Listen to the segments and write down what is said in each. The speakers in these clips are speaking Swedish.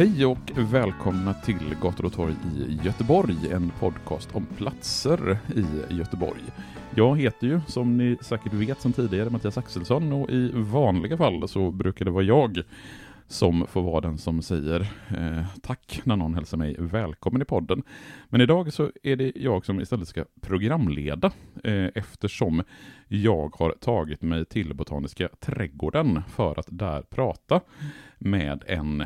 Hej och välkomna till Gator och torg i Göteborg, en podcast om platser i Göteborg. Jag heter ju, som ni säkert vet sedan tidigare, Mattias Axelsson och i vanliga fall så brukar det vara jag som får vara den som säger eh, tack när någon hälsar mig välkommen i podden. Men idag så är det jag som istället ska programleda eh, eftersom jag har tagit mig till Botaniska trädgården för att där prata med en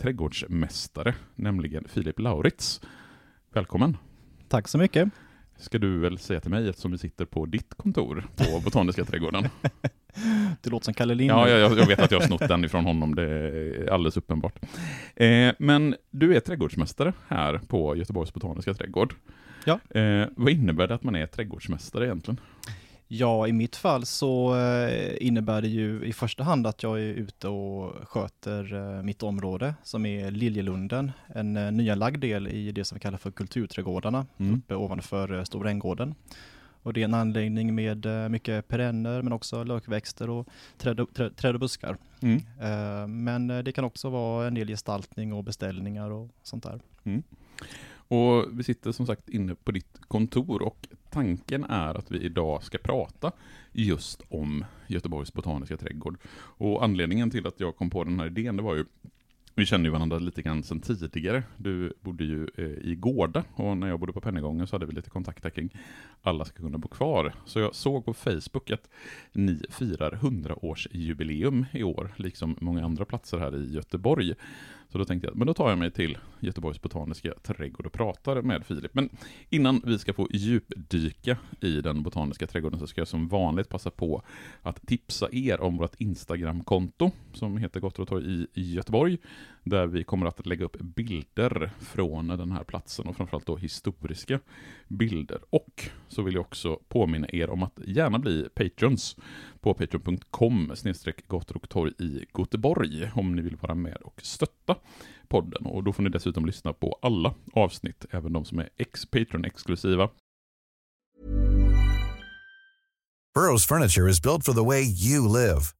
trädgårdsmästare, nämligen Filip Lauritz. Välkommen! Tack så mycket. Ska du väl säga till mig eftersom vi sitter på ditt kontor på Botaniska trädgården? Det låter som Kalle Lind. Ja, jag, jag vet att jag har snott den ifrån honom, det är alldeles uppenbart. Eh, men du är trädgårdsmästare här på Göteborgs Botaniska trädgård. Ja. Eh, vad innebär det att man är trädgårdsmästare egentligen? Ja, i mitt fall så eh, innebär det ju i första hand att jag är ute och sköter eh, mitt område som är Liljelunden, en eh, nyanlagd del i det som vi kallar för kulturträdgårdarna Mm. uppe ovanför Stora Änggården. Och det är en anläggning med mycket perenner men också lökväxter och träd och, träd, träd och buskar. Mm. Men det kan också vara en del gestaltning och beställningar och sånt där. Och vi sitter som sagt inne på ditt kontor och tanken är att vi idag ska prata just om Göteborgs Botaniska trädgård. Och anledningen till att jag kom på den här idén, det var ju vi känner ju varandra lite grann sedan tidigare. Du bodde ju eh, i Gårda och när jag bodde på Pennygången så hade vi lite kontakt där kring alla ska kunna bo kvar. Så jag såg på Facebook att ni firar 100-årsjubileum i år, liksom många andra platser här i Göteborg. Så då tänkte jag, men då tar jag mig till Göteborgs Botaniska trädgård och pratar med Filip. Men innan vi ska få djupdyka i den botaniska trädgården så ska jag som vanligt passa på att tipsa er om vårt Instagramkonto som heter Gottrotorg i Göteborg. Där vi kommer att lägga upp bilder från den här platsen och framförallt då historiska bilder. Och så vill jag också påminna er om att gärna bli patrons på patreon.com snedstreck gator och torg i Göteborg om ni vill vara med och stötta podden. Och då får ni dessutom lyssna på alla avsnitt, även de som är ex-Patreon-exklusiva. Burrow's furniture is built for the way you live.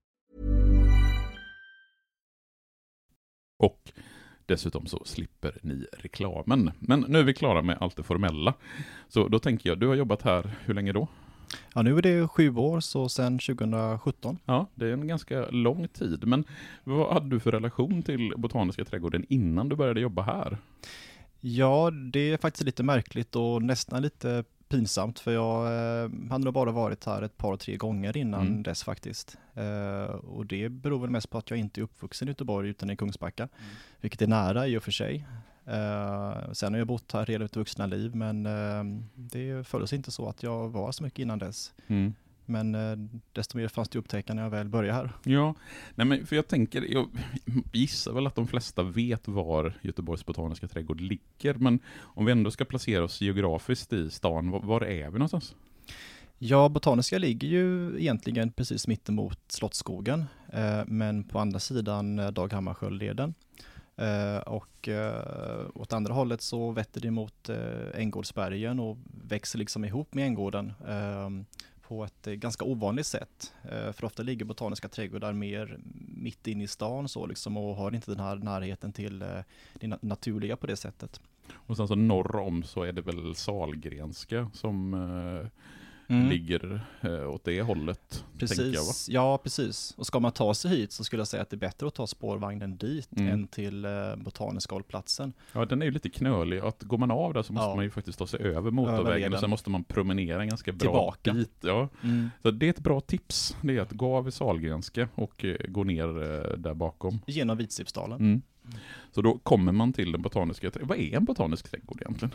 Och dessutom så slipper ni reklamen. Men nu är vi klara med allt det formella. Så då tänker jag, du har jobbat här, hur länge då? Ja, nu är det sju år, så sedan 2017. Ja, det är en ganska lång tid. Men vad hade du för relation till Botaniska trädgården innan du började jobba här? Ja, det är faktiskt lite märkligt och nästan lite pinsamt för jag eh, hade nog bara varit här ett par, tre gånger innan Mm. dess faktiskt. Eh, och det beror väl mest på att jag inte är uppvuxen i Göteborg utan i Kungsbacka, vilket är nära i och för sig. Eh, sen har jag bott här hela mitt vuxna liv men eh, det följdes inte så att jag var så mycket innan dess. Mm. Men eh, desto mer fanns det upptäcka när jag väl började här. Ja, nej men för jag tänker, jag gissar väl att de flesta vet var Göteborgs botaniska trädgård ligger, men om vi ändå ska placera oss geografiskt i stan, var, var är vi någonstans? Ja, Botaniska ligger ju egentligen precis mittemot Slottsskogen, eh, men på andra sidan eh, Dag Hammarskjöldleden. Eh, och eh, åt andra hållet så vetter det mot eh, Änggårdsbergen och växer liksom ihop med Änggården eh, på ett eh, ganska ovanligt sätt. Eh, för ofta ligger botaniska trädgårdar mer mitt inne i stan så liksom och har inte den här närheten till eh, det naturliga på det sättet. Och sen så norr om så är det väl Salgrenska som eh, ligger eh, åt det hållet, tänker jag? Precis, ja precis. Och ska man ta sig hit så skulle jag säga att det är bättre att ta spårvagnen dit Mm. än till eh, Botaniska hållplatsen. Ja, den är ju lite knölig. Att går man av där så måste Ja. man ju faktiskt ta sig över motorvägen och sen måste man promenera en ganska bra Tillbaka. bit. Ja. Så det är ett bra tips. Det är att gå av i Salgrenska och eh, gå ner eh, där bakom. Genom Vitsipsdalen. Mm. Så då kommer man till den botaniska trädgården. Vad är en botanisk trädgård egentligen?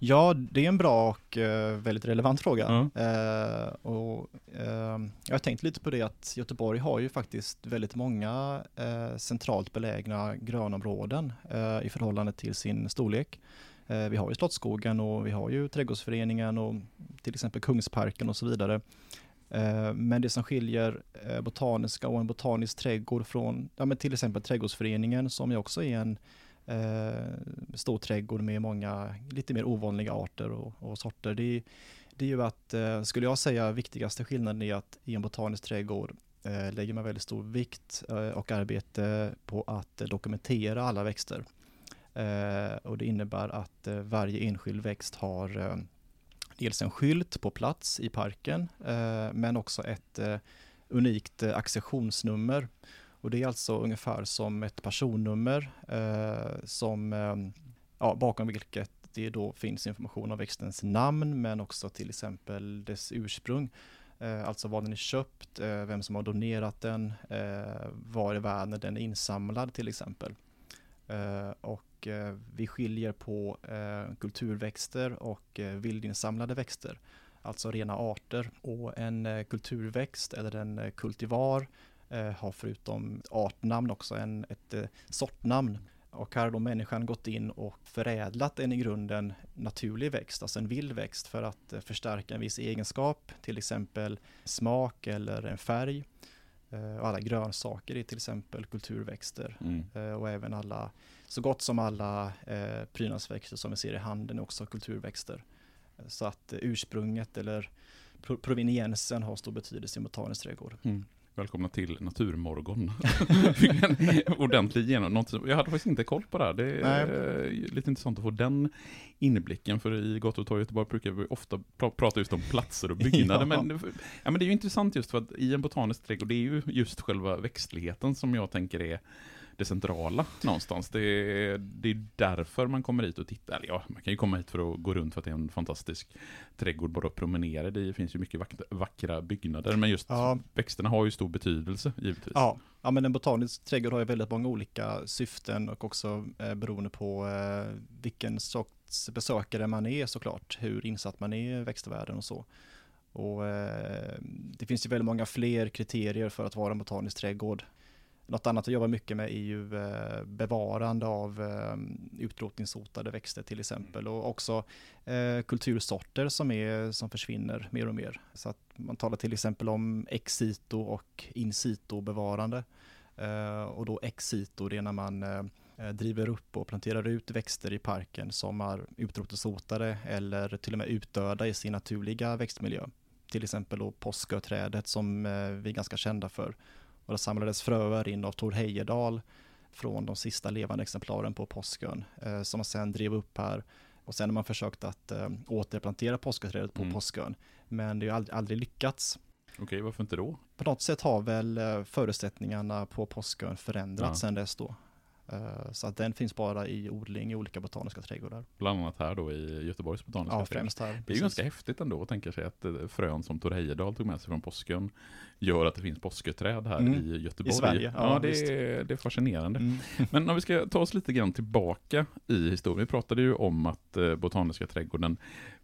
Ja, det är en bra och eh, väldigt relevant fråga. Ja. Eh, och, eh, jag har tänkt lite på det att Göteborg har ju faktiskt väldigt många eh, centralt belägna grönområden eh, i förhållande till sin storlek. Eh, vi har ju Slottsskogen och vi har ju Trädgårdsföreningen och till exempel Kungsparken och så vidare. Men det som skiljer botaniska och en botanisk trädgård från ja, till exempel Trädgårdsföreningen som ju också är en eh, stor trädgård med många lite mer ovanliga arter och, och sorter. Det, är- det är ju att, eh, skulle jag säga, viktigaste skillnaden är att i en botanisk trädgård eh, lägger man väldigt stor vikt eh, och arbete på att eh, dokumentera alla växter. Eh, och det innebär att eh, varje enskild växt har eh, dels en skylt på plats i parken, eh, men också ett eh, unikt eh, accessionsnummer. Och det är alltså ungefär som ett personnummer eh, som, eh, ja, bakom vilket det då finns information om växtens namn, men också till exempel dess ursprung. Eh, alltså var den är köpt, eh, vem som har donerat den, eh, var i världen den är insamlad till exempel. Eh, och eh, vi skiljer på eh, kulturväxter och eh, vildinsamlade växter, alltså rena arter. Och en eh, kulturväxt eller en eh, kultivar har förutom artnamn också en, ett eh, sortnamn. Och här har då människan gått in och förädlat en i grunden naturlig växt, alltså en vild växt för att eh, förstärka en viss egenskap, till exempel smak eller en färg. Eh, och alla grönsaker är till exempel kulturväxter Mm. eh, och även alla, så gott som alla eh, prydnadsväxter som vi ser i handeln är också kulturväxter. Eh, Så att eh, ursprunget eller pro- proveniensen har stor betydelse i en botanisk trädgård. Mm. Välkomna till Naturmorgon. Fick en ordentlig genom. Jag hade faktiskt inte koll på det här. Det är eh, lite intressant att få den inblicken. För i Gott och torg Göteborg brukar vi ofta pra- prata just om platser och byggnader. Ja. Men, ja, men det är ju intressant just för att i en botanisk trädgård, det är ju just själva växtligheten som jag tänker är det centrala någonstans. Det är, det är därför man kommer hit och tittar. Eller ja, man kan ju komma hit för att gå runt för att det är en fantastisk trädgård bara att promenera. Det finns ju mycket vackra, byggnader, men just Ja. växterna har ju stor betydelse givetvis. Ja, ja, men en botanisk trädgård har ju väldigt många olika syften och också eh, beroende på eh, vilken sorts besökare man är såklart, hur insatt man är i växtvärlden och så. Och eh, det finns ju väldigt många fler kriterier för att vara en botanisk trädgård. Något annat jag jobbar mycket med är ju eh, bevarande av eh, utrotningshotade växter till exempel och också eh, kultursorter som, är, som försvinner mer och mer. Så att man talar till exempel om ex situ och in situ bevarande. Eh, och då ex situ det är när man eh, eh, driver upp och planterar ut växter i parken som är utrotningshotade eller till och med utdöda i sin naturliga växtmiljö. Till exempel då påsköträdet som eh, vi är ganska kända för. Och det samlades fröer in av Tor Heyerdahl från de sista levande exemplaren på Påskön eh, som man sen drev upp här. Och sen har man försökt att eh, återplantera påsköträdet på Mm. Påskön. Men det har aldrig, aldrig lyckats. Okej, varför inte då? På något sätt har väl eh, förutsättningarna på Påskön förändrats Ja. sedan dess då. Eh, Så att den finns bara i odling i olika botaniska trädgårdar. Bland annat här då i Göteborgs botaniska Ja, trädgård. främst här. Det är precis. ganska häftigt ändå att tänka sig att eh, frön som Tor Heyerdahl tog med sig från påsken gör att det finns påsköträd här Mm. i Göteborg. I Sverige, Ja, ja, det, är, det är fascinerande. Mm. Men om vi ska ta oss lite grann tillbaka i historien. Vi pratade ju om att eh, Botaniska trädgården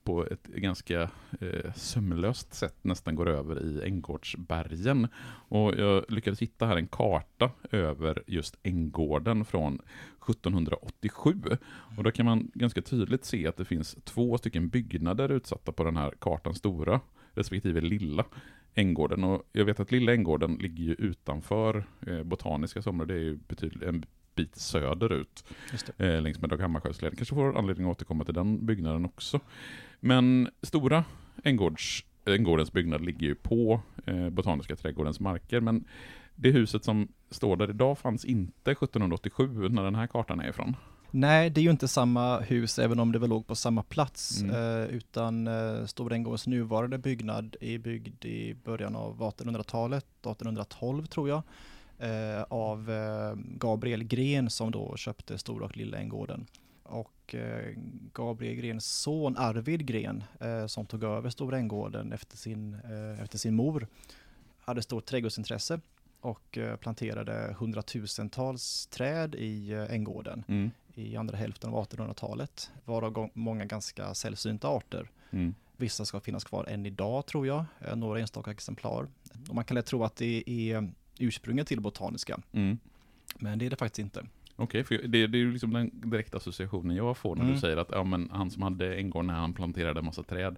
på ett ganska eh, sömlöst sätt nästan går över i Änggårdsbergen. Och jag lyckades hitta här en karta över just Änggården från 1787. Och då kan man ganska tydligt se att det finns två stycken byggnader utsatta på den här kartan, stora respektive lilla. Änggården. Och jag vet att lilla Änggården ligger ju utanför eh, Botaniska somrar. Det är ju betydligt en bit söderut. Eh, längs med Dag Hammarskjöldsleden. Kanske får anledning att återkomma till den byggnaden också. Men stora Änggårds, Änggårdens byggnad ligger ju på eh, Botaniska trädgårdens marker. Men det huset som står där idag fanns inte 1787 när den här kartan är ifrån. Nej, det är ju inte samma hus, även om det väl låg på samma plats, Mm. eh, utan eh, Stora Änggårdens nuvarande byggnad är byggd i början av 1800-talet, 1812 tror jag, eh, av eh, Gabriel Gren som då köpte Stora och Lilla Änggården. Och eh, Gabriel Grens son Arvid Gren, eh, som tog över Stora Änggården efter sin, efter sin mor, hade stort trädgårdsintresse och planterade hundratusentals träd i Änggården Mm. i andra hälften av 1800-talet, varav många ganska sällsynta arter. Mm. Vissa ska finnas kvar än idag tror jag, några enstaka exemplar. Och man kan lätt tro att det är ursprunget till botaniska, Mm. men det är det faktiskt inte. Okej, för det, det är ju liksom den direkta associationen jag får när Mm. du säger att ja, men han som hade en gång när han planterade en massa träd,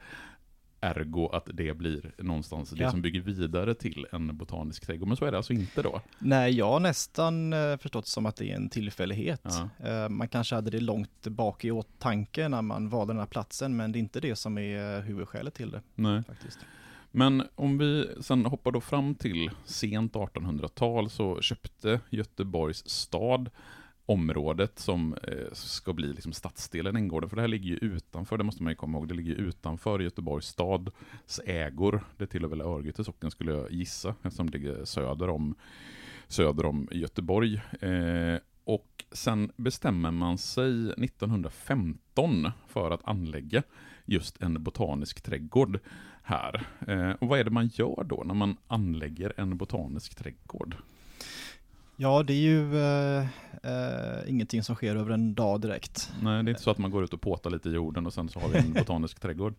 ergo att det blir någonstans det Ja. som bygger vidare till en botanisk trädgård. Men så är det alltså inte då? Nej, jag har nästan eh, förstått som att det är en tillfällighet. Ja. Eh, Man kanske hade det långt bak i åtanke när man valde den här platsen, men det är inte det som är eh, huvudskälet till det Nej. faktiskt. Men om vi sen hoppar då fram till sent 1800-tal så köpte Göteborgs stad området som eh, ska bli liksom stadsdelen Änggården, för det här ligger ju utanför, det måste man ju komma ihåg, det ligger ju utanför Göteborgs stads ägor. Det tillhör väl Örgryte socken skulle jag gissa, eftersom det ligger söder om, söder om Göteborg. Eh, och sen bestämmer man sig 1915 för att anlägga just en botanisk trädgård här. Eh, och vad är det man gör då när man anlägger en botanisk trädgård? Ja, det är ju eh, eh, ingenting som sker över en dag direkt. Nej, det är inte så att man går ut och påtar lite i jorden och sen så har vi en botanisk trädgård.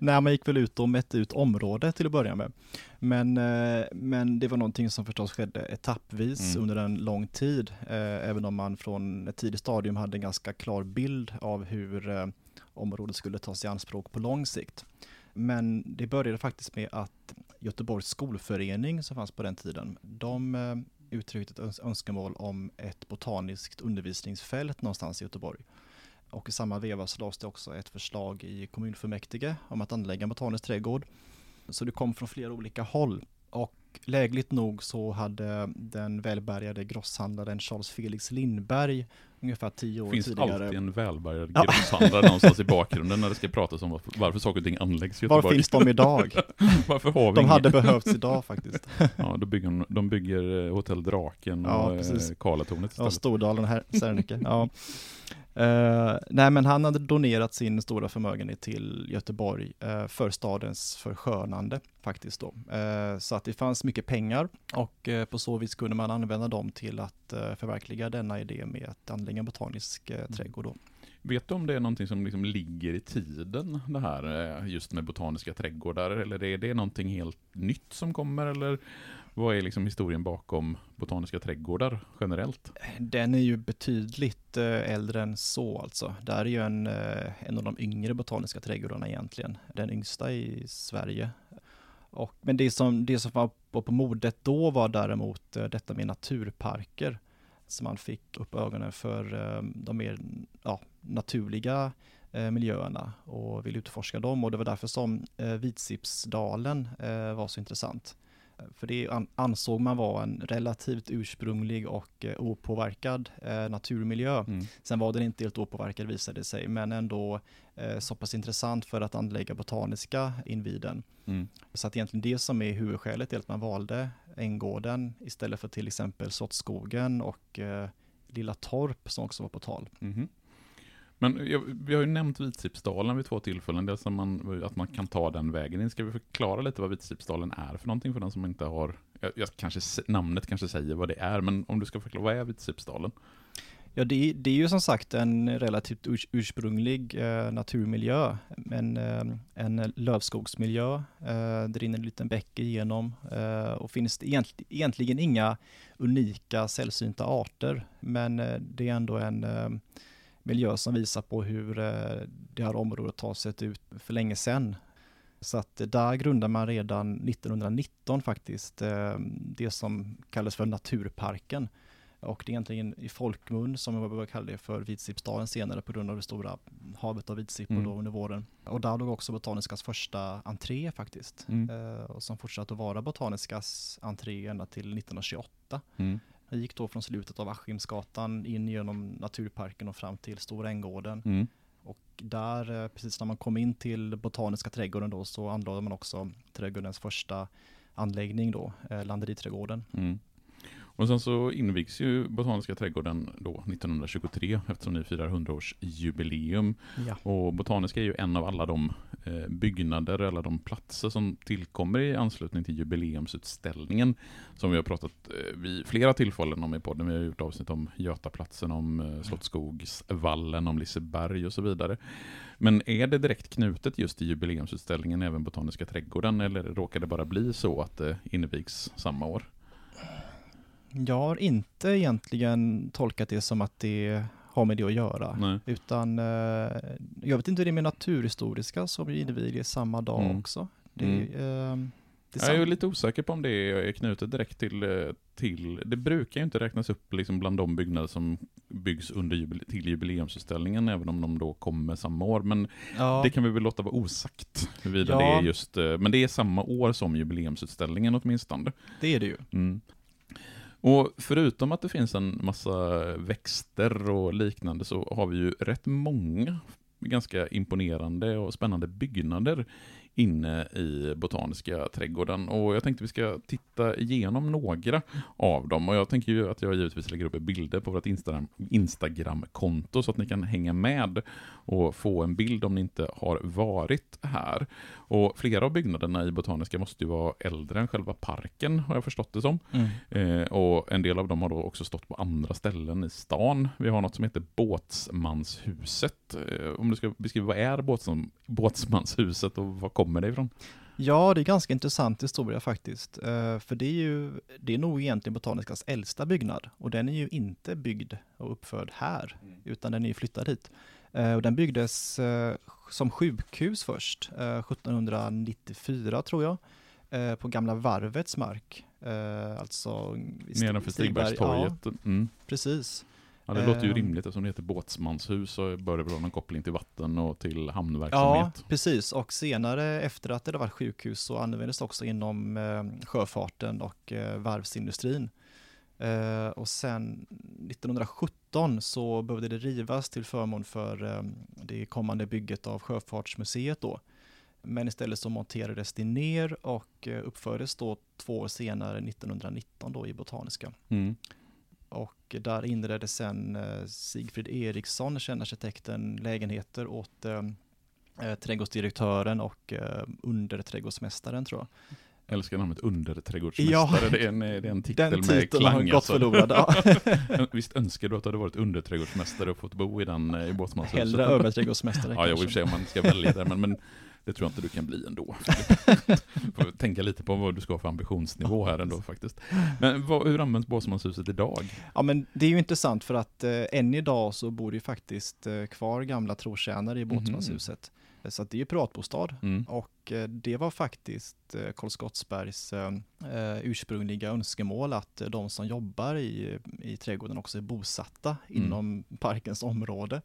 Nej, man gick väl ut och mätte ut området till att börja med. Men, eh, men det var någonting som förstås skedde etappvis Mm. under en lång tid, eh, även om man från ett tidigt stadium hade en ganska klar bild av hur eh, området skulle tas i anspråk på lång sikt. Men det började faktiskt med att Göteborgs skolförening som fanns på den tiden, de eh, uttryckte ett önskemål om ett botaniskt undervisningsfält någonstans i Göteborg. Och i samma veva så lades det också ett förslag i kommunfullmäktige om att anlägga en botanisk trädgård. Så det kom från flera olika håll. Och lägligt nog så hade den välbärgade grosshandlaren Charles Felix Lindberg ungefär tio år finns tidigare. alltid en välbärgad Ja. grosshandlare någonstans i bakgrunden när det ska pratas om varför, varför saker och ting anläggs i Var Göteborg. finns de idag? varför har vi De ingen? hade behövts idag faktiskt. Ja, då bygger, de- bygger eh, Hotell Draken Ja, och eh, precis. Karlatornet Ja, istället. Stordalen här, Serneke. Ja. Eh, nej, men han hade donerat sin stora förmögenhet till Göteborg eh, för stadens förskönande faktiskt då. Eh, så att det fanns mycket pengar och på så vis kunde man använda dem till att förverkliga denna idé med att anlägga en botanisk eh, trädgård då. Vet du om det är någonting som liksom ligger i tiden, det här eh, just med botaniska trädgårdar? Eller är det någonting helt nytt som kommer? Eller vad är liksom historien bakom botaniska trädgårdar generellt? Den är ju betydligt eh, äldre än så alltså. Det här är ju en, eh, en av de yngre botaniska trädgårdarna egentligen. Den yngsta i Sverige. Och, men det som, det som var på, modet då var däremot detta med naturparker. Så man fick upp ögonen för eh, de mer ja, naturliga eh, miljöerna och ville utforska dem. Och det var därför som eh, Vitsipsdalen var så intressant. För det an- ansåg man vara en relativt ursprunglig och opåverkad naturmiljö. Mm. Sen var den inte helt opåverkad visade det sig, men ändå så pass intressant för att anlägga botaniska inviden. Mm. Så att egentligen det som är huvudskälet är att man valde Änggården istället för till exempel Sottskogen och eh, Lilla Torp som också var på tal. Mhm. Men jag, vi har ju nämnt Vitsippsdalen vid två tillfällen, dels att man, att man kan ta den vägen in. Ska vi förklara lite vad Vitsippsdalen är för någonting för den som inte har, jag, jag kanske, namnet kanske säger vad det är, men om du ska förklara, vad är Vitsippsdalen? Ja, det, det är ju som sagt en relativt urs, ursprunglig eh, naturmiljö, en, eh, en lövskogsmiljö. Eh, det rinner en liten bäck igenom eh, och finns det egent, egentligen inga unika sällsynta arter, men eh, det är ändå en eh, miljö som visar på hur eh, det här området har sett ut för länge sedan. Så att där grundar man redan 1919 faktiskt eh, det som kallas för Naturparken. Och det är egentligen i folkmun som jag börjar kalla det för Vitsippsdalen senare på grund av det stora havet av vitsippor Mm. då under våren. Och där låg också Botaniskas första entré faktiskt. Mm. Eh, och som fortsatte att vara Botaniskas entré ända till 1928. Mm. Jag gick då från slutet av Askimsgatan in genom Naturparken och fram till Stora Änggården. Mm. Och där, eh, precis när man kom in till Botaniska trädgården då, så anlade man också trädgårdens första anläggning då, eh, Landeriträdgården. Mm. Och sen så invigs ju Botaniska trädgården då 1923 eftersom ni firar 100-årsjubileum. Ja. Och Botaniska är ju en av alla de eh, byggnader, alla de platser som tillkommer i anslutning till jubileumsutställningen. Som vi har pratat eh, vid flera tillfällen om i podden. Vi har gjort avsnitt om Götaplatsen, om eh, Slottsskogsvallen, om Liseberg och så vidare. Men är det direkt knutet just till jubileumsutställningen även Botaniska trädgården eller råkar det bara bli så att det invigs samma år? Jag har inte egentligen tolkat det som att det har med det att göra. Nej. Utan eh, jag vet inte hur det är med naturhistoriska som inviger samma dag Mm. också. Det, Mm. eh, det är Jag är lite osäker på om det är knutet direkt till, eh, till det brukar ju inte räknas upp liksom bland de byggnader som byggs under jubile, till jubileumsutställningen, även om de då kommer samma år. Men ja, det kan vi väl låta vara osagt, huruvida Ja. det är just, eh, men det är samma år som jubileumsutställningen åtminstone. det är det ju. Mm. Och förutom att det finns en massa växter och liknande så har vi ju rätt många ganska imponerande och spännande byggnader inne i Botaniska trädgården. Och jag tänkte vi ska titta igenom några av dem. Och jag tänker ju att jag givetvis lägger upp bilder på vårt Instagram- Instagram-konto så att ni kan hänga med och få en bild om ni inte har varit här. Och flera av byggnaderna i Botaniska måste ju vara äldre än själva parken, har jag förstått det som. Eh, och en del av dem har då också stått på andra ställen i stan. Vi har något som heter Båtsmanshuset. Eh, om du ska beskriva, vad är Båtsman, Båtsmanshuset och var kommer det ifrån? Ja, det är ganska intressant historia faktiskt. Eh, för det är ju, det är nog egentligen Botaniskas äldsta byggnad. Och den är ju inte byggd och uppförd här, utan den är ju flyttad hit. Eh, och den byggdes eh, som sjukhus först, eh, 1794 tror jag, på gamla varvets mark. Alltså Nedanför Stigberg. Stigbergstorget. Mm. Ja, precis. Ja, det låter ju Ehm. rimligt eftersom det heter båtsmanshus så bör det väl ha någon koppling till vatten och till Ja, hamnverksamhet. precis. Och senare efter att det var sjukhus så användes det också inom eh, sjöfarten och eh, varvsindustrin. Eh, och sen 1917 så behövde det rivas till förmån för eh, det kommande bygget av Sjöfartsmuseet då. Men istället så monterades det ner och eh, uppfördes då två år senare, 1919 då i Botaniska. Mm. Och där inredde sen eh, Sigfrid Eriksson, kändarkitekten, lägenheter åt eh, eh, trädgårdsdirektören och eh, underträdgårdsmästaren tror jag. Jag älskar namnet underträdgårdsmästare. Ja. det, är en, det är en titel Den med titeln har klang. gått alltså. förlorad. Ja. Visst önskar du att du hade varit underträdgårdsmästare och fått bo i den eh, i båtsmanshuset? Hellre överträdgårdsmästare Ja, jag kanske. sig om man ska välja där, men, men det tror jag inte du kan bli ändå. Får tänka lite på vad du ska ha för ambitionsnivå här ändå faktiskt. Men vad, hur används båtsmanshuset idag? Ja men det är ju intressant för att eh, än idag så bor det ju faktiskt eh, kvar gamla trotjänare i Mhm. båtsmanshuset. Så att det är ju privatbostad. Mm. Och eh, det var faktiskt eh, Karl Skottsbergs eh, eh, ursprungliga önskemål att eh, de som jobbar i, i trädgården också är bosatta Mm. inom parkens område.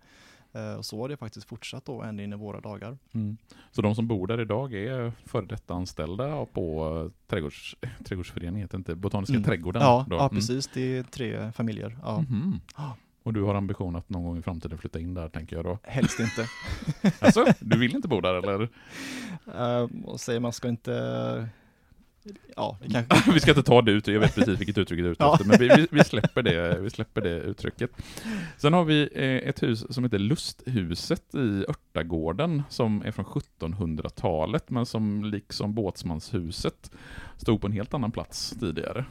Eh, Och så har det faktiskt fortsatt då ända in i våra dagar. Mm. Så de som bor där idag är före detta anställda på eh, trädgårds, trädgårdsföreningen, heter inte Botaniska Mm. trädgården? Ja, ja, Mm. precis. Det är tre familjer. Ja. Mhm. Ja. Och du har ambition att någon gång i framtiden flytta in där, tänker jag då? Helst inte. Alltså, du vill inte bo där eller? Eh, och säger man ska inte Ja, det kanske... vi ska inte ta det uttrycket, jag vet precis vilket uttryck det är ute Ja. efter, men vi, vi, vi, släpper det, vi släpper det uttrycket. Sen har vi eh, ett hus som heter Lusthuset i Örtagården, som är från 1700-talet, men som liksom Båtsmanshuset stod på en helt annan plats tidigare.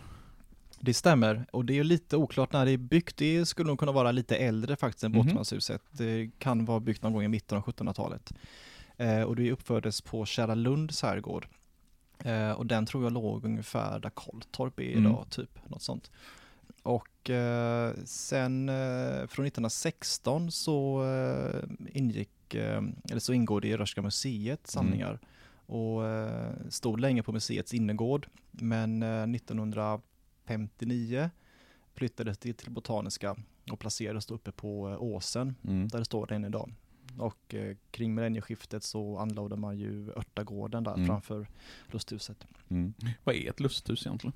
Det stämmer, och det är lite oklart när det är byggt. Det skulle nog kunna vara lite äldre faktiskt än Mhm. Båtsmanshuset. Det kan vara byggt någon gång i mitten av 1700-talet. Eh, och det uppfördes på Kära Lunds herrgård. Eh, och den tror jag låg ungefär där Kolltorp är Mm. idag, typ. Något sånt. Och eh, sen eh, från 1916 så eh, ingick, eh, eller så ingår det i Röhsska museets samlingar. Och eh, stod länge på museets innergård. Men eh, 1959 flyttades det till Botaniska och placerades uppe på Åsen Mm. där det står den idag. Och eh, kring millennieskiftet så anlade man ju Örtagården där Mm. framför lusthuset. Mm. Vad är ett lusthus egentligen?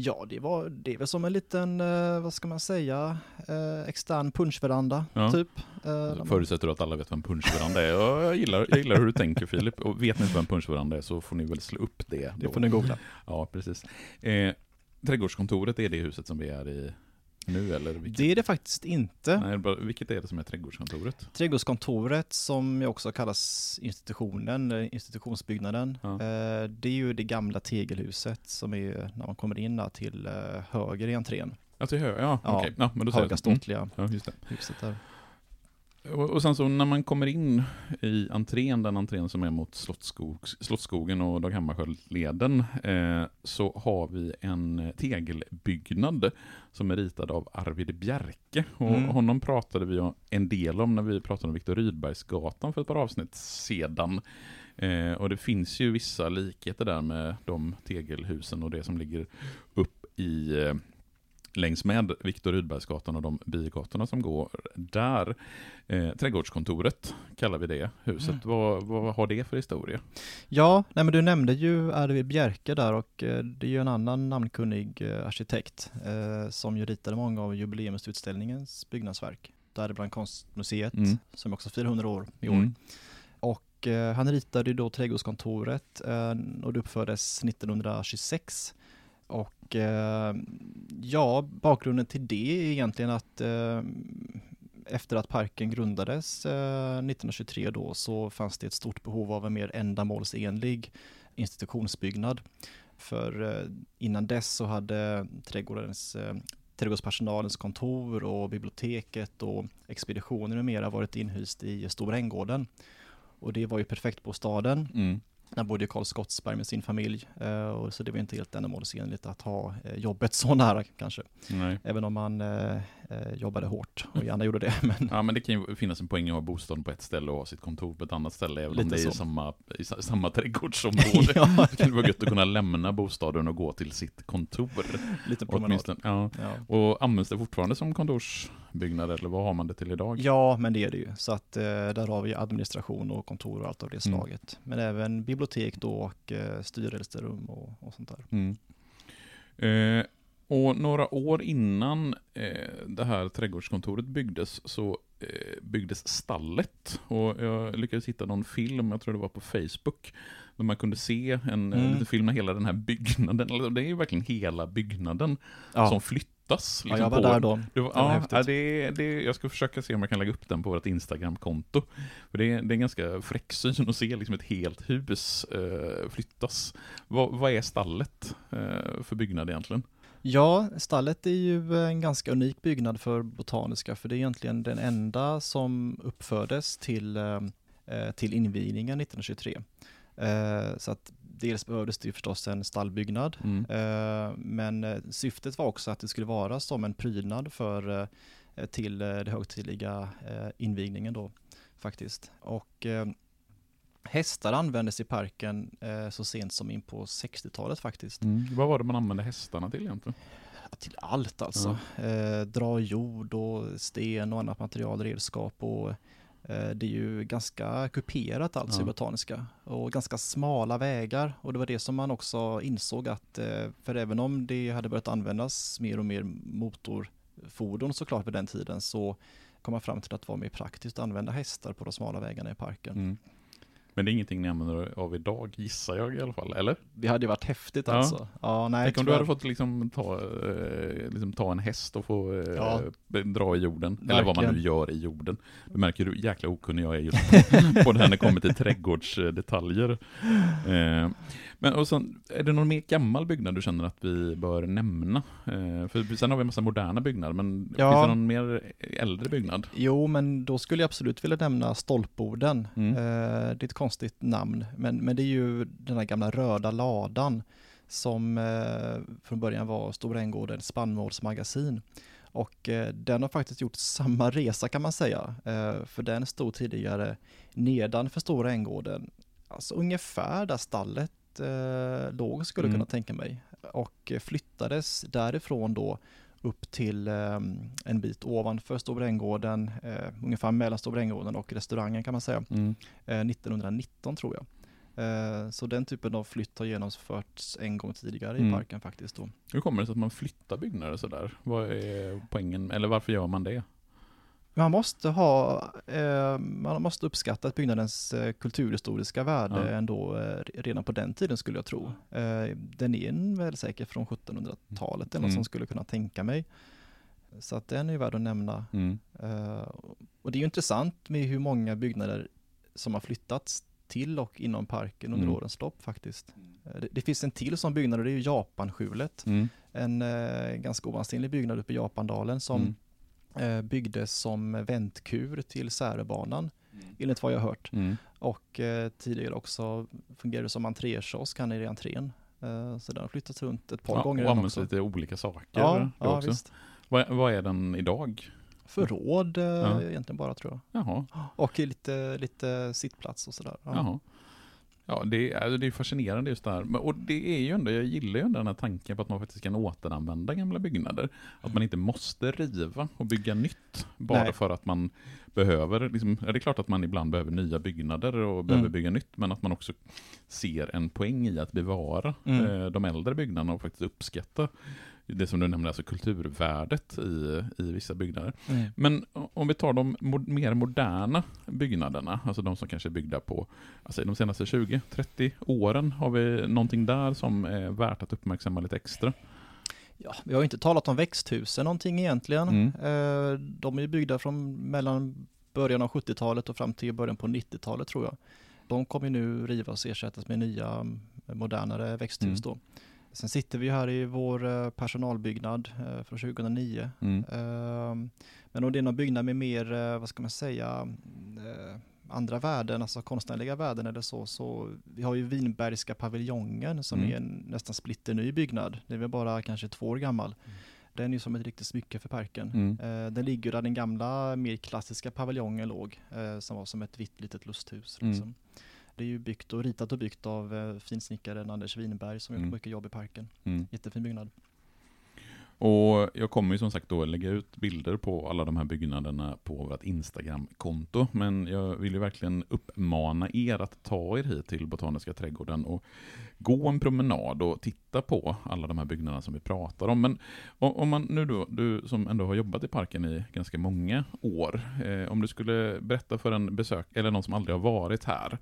Ja, det, var, det är väl som en liten, eh, vad ska man säga, eh, extern punschveranda Ja. typ. Eh, Förutsätter du att alla vet vad en punschveranda är? Och jag, gillar, jag gillar hur du tänker Filip. Och vet ni inte vad en punschveranda är så får ni väl slå upp det. det då. får ni googla. Ja, precis. Eh, trädgårdskontoret är det huset som vi är i nu, eller? Vilket? Det är det faktiskt inte. Nej, bara, vilket är det som är trädgårdskontoret? Trädgårdskontoret som också kallas institutionen, institutionsbyggnaden. Ja. Eh, det är ju det gamla tegelhuset som är när man kommer in där till eh, höger i entrén. Alltså, hö, ja, Ja, okej. Ja, men då säger Höga jag- mm. ståtliga Ja, huset där. Och, och sen så när man kommer in i entrén, den entrén som är mot Slottsskogs, Slottsskogen och Dag Hammarskjöld-leden, eh, så har vi en tegelbyggnad som är ritad av Arvid Bjerke. Och Mm. Honom pratade vi en del om när vi pratade om Viktor Rydbergsgatan för ett par avsnitt sedan. Eh, och det finns ju vissa likheter där med de tegelhusen och det som ligger upp i eh, längs med Viktor Rydbergsgatan och de bigatorna som går där. Eh, trädgårdskontoret kallar vi det huset. Mm. Vad, vad har det för historia? Ja, nej men du nämnde ju Arvid Bjerke där och eh, det är ju en annan namnkunnig eh, arkitekt eh, som ju ritade många av jubileumsutställningens byggnadsverk. Däribland Konstmuseet Mm. som också firar 100 år i år. Mm. Och eh, han ritade ju då Trädgårdskontoret eh, och det uppfördes 1926. Och eh, ja, bakgrunden till det är egentligen att eh, efter att parken grundades eh, 1923 då så fanns det ett stort behov av en mer ändamålsenlig institutionsbyggnad. För eh, innan dess så hade trädgårdens, eh, trädgårdspersonalens kontor och biblioteket och expeditioner med mera varit inhyst i Stora Änggården. Och det var ju perfekt på staden. Mm. Där bodde Karl Skottsberg med sin familj. Eh, och så det var inte helt ändamålsenligt att ha eh, jobbet så nära kanske. Nej. Även om man eh, jobbade hårt och gärna gjorde det. Men Ja, men det kan ju finnas en poäng att ha bostaden på ett ställe och ha sitt kontor på ett annat ställe, även om Lite det är i samma, i sa- samma trädgårdsområde. Ja. Det kan vara gött att kunna lämna bostaden och gå till sitt kontor. lite promenad. Åtminstone. Ja. Ja. Och används det fortfarande som kontorsbyggnad, eller vad har man det till idag? ja, men det är det ju. Så att eh, där har vi administration och kontor och allt av det Mm. slaget. Men även bibliotek då och eh, styrelserum och, och sånt där. Mm. Eh, och några år innan eh, det här trädgårdskontoret byggdes så eh, byggdes stallet. Och jag lyckades hitta någon film, jag tror det var på Facebook, där man kunde se en Mm. mm. liten film med hela den här byggnaden. Det är ju verkligen hela byggnaden Ja, som flyttas. Ja liksom jag var på- där då. det var, ja, ja, det, det, jag ska försöka se om jag kan lägga upp den på vårt Instagram-konto. För det, är- det är en ganska fräck syn att se liksom ett helt hus eh, flyttas. Vad, vad är stallet eh, för byggnad egentligen? Ja, stallet är ju en ganska unik byggnad för Botaniska för det är egentligen den enda som uppfördes till, eh, eh, till invigningen 1923. Eh, Så att dels behövdes det ju förstås en stallbyggnad Mm. eh, men eh, syftet var också att det skulle vara som en prydnad för eh, till det högtidliga invigningen då faktiskt. Och hästar användes i parken så sent som in på 60-talet faktiskt. Vad var det man använde hästarna till egentligen? Till allt alltså. Eh, dra jord och sten och annat material, redskap och det är ju ganska kuperat alltså Ja. i Botaniska och ganska smala vägar och det var det som man också insåg att eh, för även om det hade börjat användas mer och mer motorfordon såklart vid den tiden så kom man fram till att det var mer praktiskt att använda hästar på de smala vägarna i parken. Mm. Men det är ingenting ni använder er av idag, gissar jag i alla fall, eller? Det hade ju varit häftigt Ja. alltså. Ja, nej, Tänk om du hade fått liksom ta, eh, liksom ta en häst och få eh, Ja. dra i jorden, eller vad man nu Verkligen. gör i jorden. Du märker hur jäkla okunnig jag är just på, på det här när det kommer till trädgårdsdetaljer. Eh, men och sen, är det någon mer gammal byggnad du känner att vi bör nämna? Eh, för sen har vi en massa moderna byggnader, men Ja. finns det någon mer äldre byggnad? Jo, men då skulle jag absolut vilja nämna Stolpboden. Mm. Eh, det är ett konstigt namn, men, men det är ju den här gamla röda ladan som eh, från början var Stora Änggårdens spannmålsmagasin. Och eh, den har faktiskt gjort samma resa kan man säga, eh, för den stod tidigare nedanför Stora Änggården, alltså ungefär där stallet eh, låg skulle jag Mm. kunna tänka mig. Och eh, flyttades därifrån då upp till eh, en bit ovanför Stora Änggården, eh, ungefär mellan Stora Änggården och restaurangen kan man säga, Mm. eh, 1919 tror jag. Eh, så den typen av flytt har genomförts en gång tidigare i Mm. parken faktiskt då. Hur kommer det sig att man flyttar byggnader sådär? Vad är poängen, eller varför gör man det? Man måste ha, eh, man måste uppskatta att byggnadens eh, kulturhistoriska värde Ja. ändå eh, redan på den tiden skulle jag tro. Eh, den är väl säkert från 1700-talet eller något Mm. som skulle kunna tänka mig. Så att den är ju värd att nämna. Mm. Eh, och det är ju intressant med hur många byggnader som har flyttats till och inom parken under Mm. årens lopp faktiskt. Eh, det, det finns en till sån byggnad och det är ju Japanskjulet. Mm. En ganska ovansinlig byggnad uppe i Japandalen som Mm. Eh, byggdes som väntkur till Särebanan, enligt vad jag har hört. Mm. Och eh, tidigare också fungerade som entrékiosk här nere i entrén. Eh, så den har flyttats runt ett par Ja, gånger. och används lite olika saker Ja, ja visst. Vad, vad är den idag? Förråd Ja. egentligen bara tror jag. Jaha, Och lite, lite sittplats och sådär. Ja. Ja, det är, alltså, det är fascinerande just det här. Och det är ju ändå, jag gillar ju ändå den här tanken på att man faktiskt kan återanvända gamla byggnader. Att man inte måste riva och bygga nytt bara Nej. för att man behöver, liksom, det är klart att man ibland behöver nya byggnader och behöver Mm. bygga nytt, men att man också ser en poäng i att bevara Mm. eh, de äldre byggnaderna och faktiskt uppskatta det som du nämnde, alltså kulturvärdet i, i vissa byggnader. Mm. Men om vi tar de mer moderna byggnaderna, alltså de som kanske är byggda på alltså de senaste 20-30 åren, har vi någonting där som är värt att uppmärksamma lite extra? Ja, vi har ju inte talat om växthusen någonting egentligen. Mm. Eh, De är ju byggda från mellan början av 70-talet och fram till början på 90-talet tror jag. De kommer nu rivas och ersättas med nya modernare växthus Mm. då. Sen sitter vi här i vår eh, personalbyggnad eh, från 2009. Mm. Eh, Men om det är någon byggnad med mer, eh, vad ska man säga, eh, andra värden, alltså konstnärliga värden eller så, så vi har ju Vinbergska paviljongen som Mm. är en nästan splitterny byggnad. Den är väl bara kanske två år gammal. Den är ju som ett riktigt smycke för parken. Mm. Den ligger där den gamla, mer klassiska paviljongen låg, som var som ett vitt litet lusthus. Mm. Det är ju byggt och ritat och byggt av eh, finsnickaren Anders Winberg som Mm. gjort mycket jobb i parken. Mm. Jättefin byggnad. Och jag kommer ju som sagt då lägga ut bilder på alla de här byggnaderna på vårt Instagram-konto. Men jag vill ju verkligen uppmana er att ta er hit till Botaniska trädgården och gå en promenad och titta på alla de här byggnaderna som vi pratar om. Men om man nu då, du som ändå har jobbat i parken i ganska många år, eh, om du skulle berätta för en besök, eller någon som aldrig har varit här,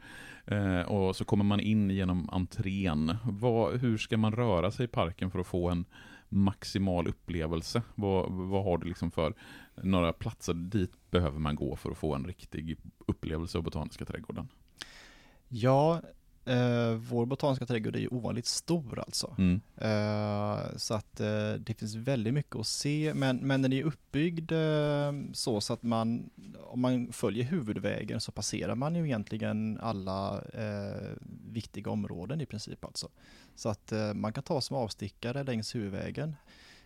eh, och så kommer man in genom entrén, vad, hur ska man röra sig i parken för att få en maximal upplevelse? Vad, vad har du liksom för några platser dit behöver man gå för att få en riktig upplevelse av Botaniska trädgården? Ja, eh, vår botaniska trädgård är ju ovanligt stor alltså. Mm. Eh, så att eh, det finns väldigt mycket att se, men, men den är uppbyggd eh, så, så att man, om man följer huvudvägen så passerar man ju egentligen alla eh, viktiga områden i princip alltså. Så att eh, man kan ta som avstickare längs huvudvägen.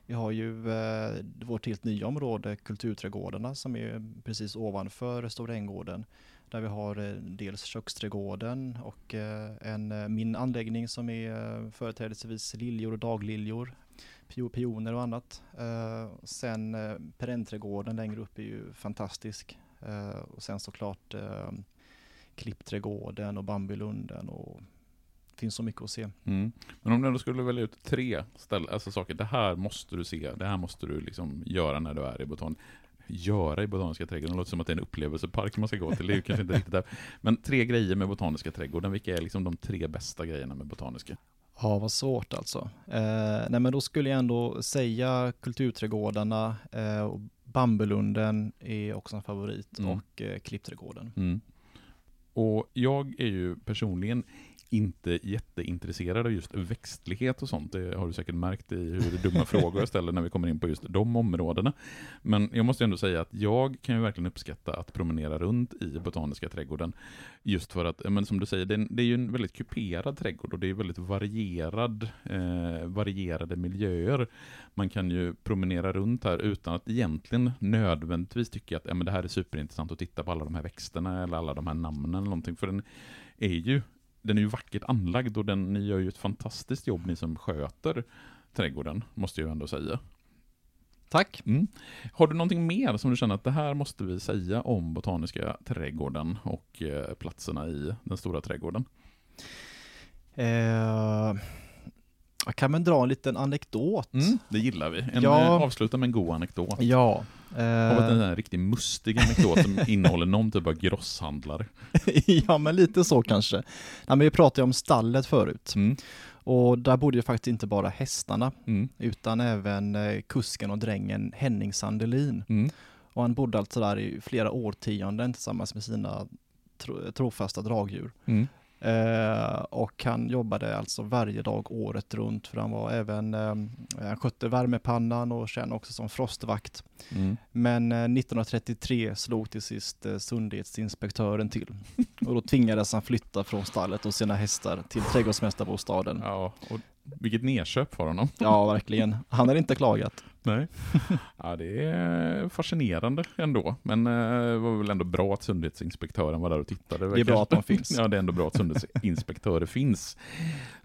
Vi har ju eh, vårt helt nya område, Kulturträdgårdarna, som är precis ovanför Stora Änggården. Där vi har eh, dels köksträdgården och eh, en, eh, min anläggning som är företrädesvis liljor och dagliljor, pioner och annat. Sen perennträdgården längre upp är ju fantastisk. Och sen såklart klippträdgården och bambulunden och det finns så mycket att se. Mm. Men om du ändå skulle välja ut tre ställ, alltså saker, det här måste du se, det här måste du liksom göra när du är i Botan göra i Botaniska trädgården. Det låter som att det är en upplevelsepark man ska gå till, det är ju kanske inte riktigt där. Men tre grejer med Botaniska trädgården, vilka är liksom de tre bästa grejerna med Botaniska? Ja, vad svårt alltså. Eh, nej men då skulle jag ändå säga kulturträdgårdarna eh, och Bambulunden är också en favorit Mm. och eh, Klippträdgården. Mm. Och jag är ju personligen inte jätteintresserad av just växtlighet och sånt. Det har du säkert märkt i hur dumma frågor jag ställer när vi kommer in på just de områdena. Men jag måste ändå säga att jag kan ju verkligen uppskatta att promenera runt i Botaniska trädgården. Just för att, men som du säger, det är, det är ju en väldigt kuperad trädgård och det är väldigt varierad, eh, varierade miljöer. Man kan ju promenera runt här utan att egentligen nödvändigtvis tycka att ja, men det här är superintressant att titta på alla de här växterna eller alla de här namnen eller någonting. För den är ju den är ju vackert anlagd och den, ni gör ju ett fantastiskt jobb ni som sköter trädgården, måste jag ju ändå säga. Tack! Mm. Har du någonting mer som du känner att det här måste vi säga om Botaniska trädgården och eh, platserna i den stora trädgården? Eh, jag kan väl dra en liten anekdot. Mm, det gillar vi. En, Ja. eh, Avsluta med en god anekdot. Ja. En Eh, sån här riktigt mustig anekdot som innehåller någon typ av grosshandlare. ja, men lite så kanske. Nej, men vi pratade om stallet förut. Mm. Och där bodde ju faktiskt inte bara hästarna, Mm. utan även eh, kusken och drängen Henning Sandelin. Mm. Och han bodde alltså där i flera årtionden tillsammans med sina tro, trofasta dragdjur. Mm. Eh, och han jobbade alltså varje dag året runt för han var även, eh, han skötte värmepannan och kände också som frostvakt. Mm. Men eh, 1933 slog till sist eh, sundhetsinspektören till och då tvingades han flytta från stallet och sina hästar till trädgårdsmästarbostaden. Ja, och vilket nedköp för honom. Ja, verkligen. Han har inte klagat. Nej. Ja, det är fascinerande ändå. Men eh, det var väl ändå bra att sundhetsinspektören var där och tittade. Det är bra att de finns. Ja, det är ändå bra att sundhetsinspektörer finns.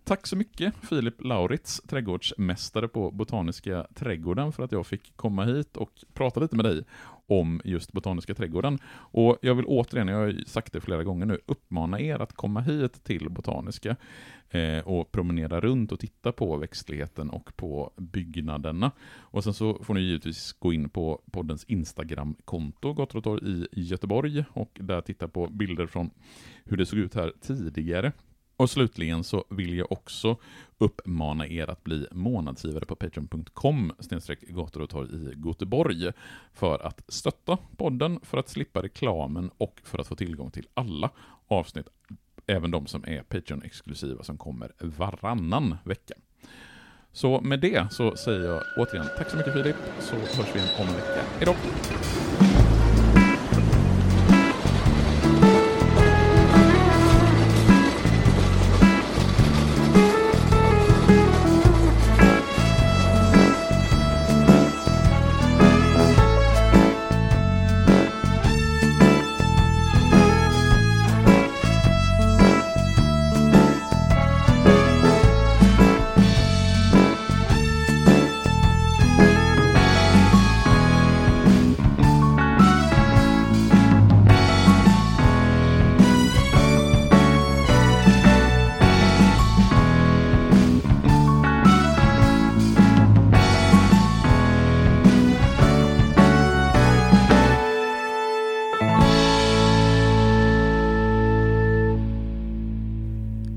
Tack så mycket Filip Lauritz, trädgårdsmästare på Botaniska trädgården, för att jag fick komma hit och prata lite med dig om just Botaniska trädgården. Och jag vill återigen, jag har sagt det flera gånger nu, uppmana er att komma hit till Botaniska eh, och promenera runt och titta på växtligheten och på byggnaderna. Och sen så får ni givetvis gå in på poddens Instagram-konto, Gator i Göteborg, och där titta på bilder från hur det såg ut här tidigare. Och slutligen så vill jag också uppmana er att bli månadsgivare på patreon.com gator och torg i Göteborg för att stötta podden, för att slippa reklamen och för att få tillgång till alla avsnitt, även de som är Patreon-exklusiva som kommer varannan vecka. Så med det så säger jag återigen tack så mycket Filip, så hörs vi igen om en vecka. Hejdå!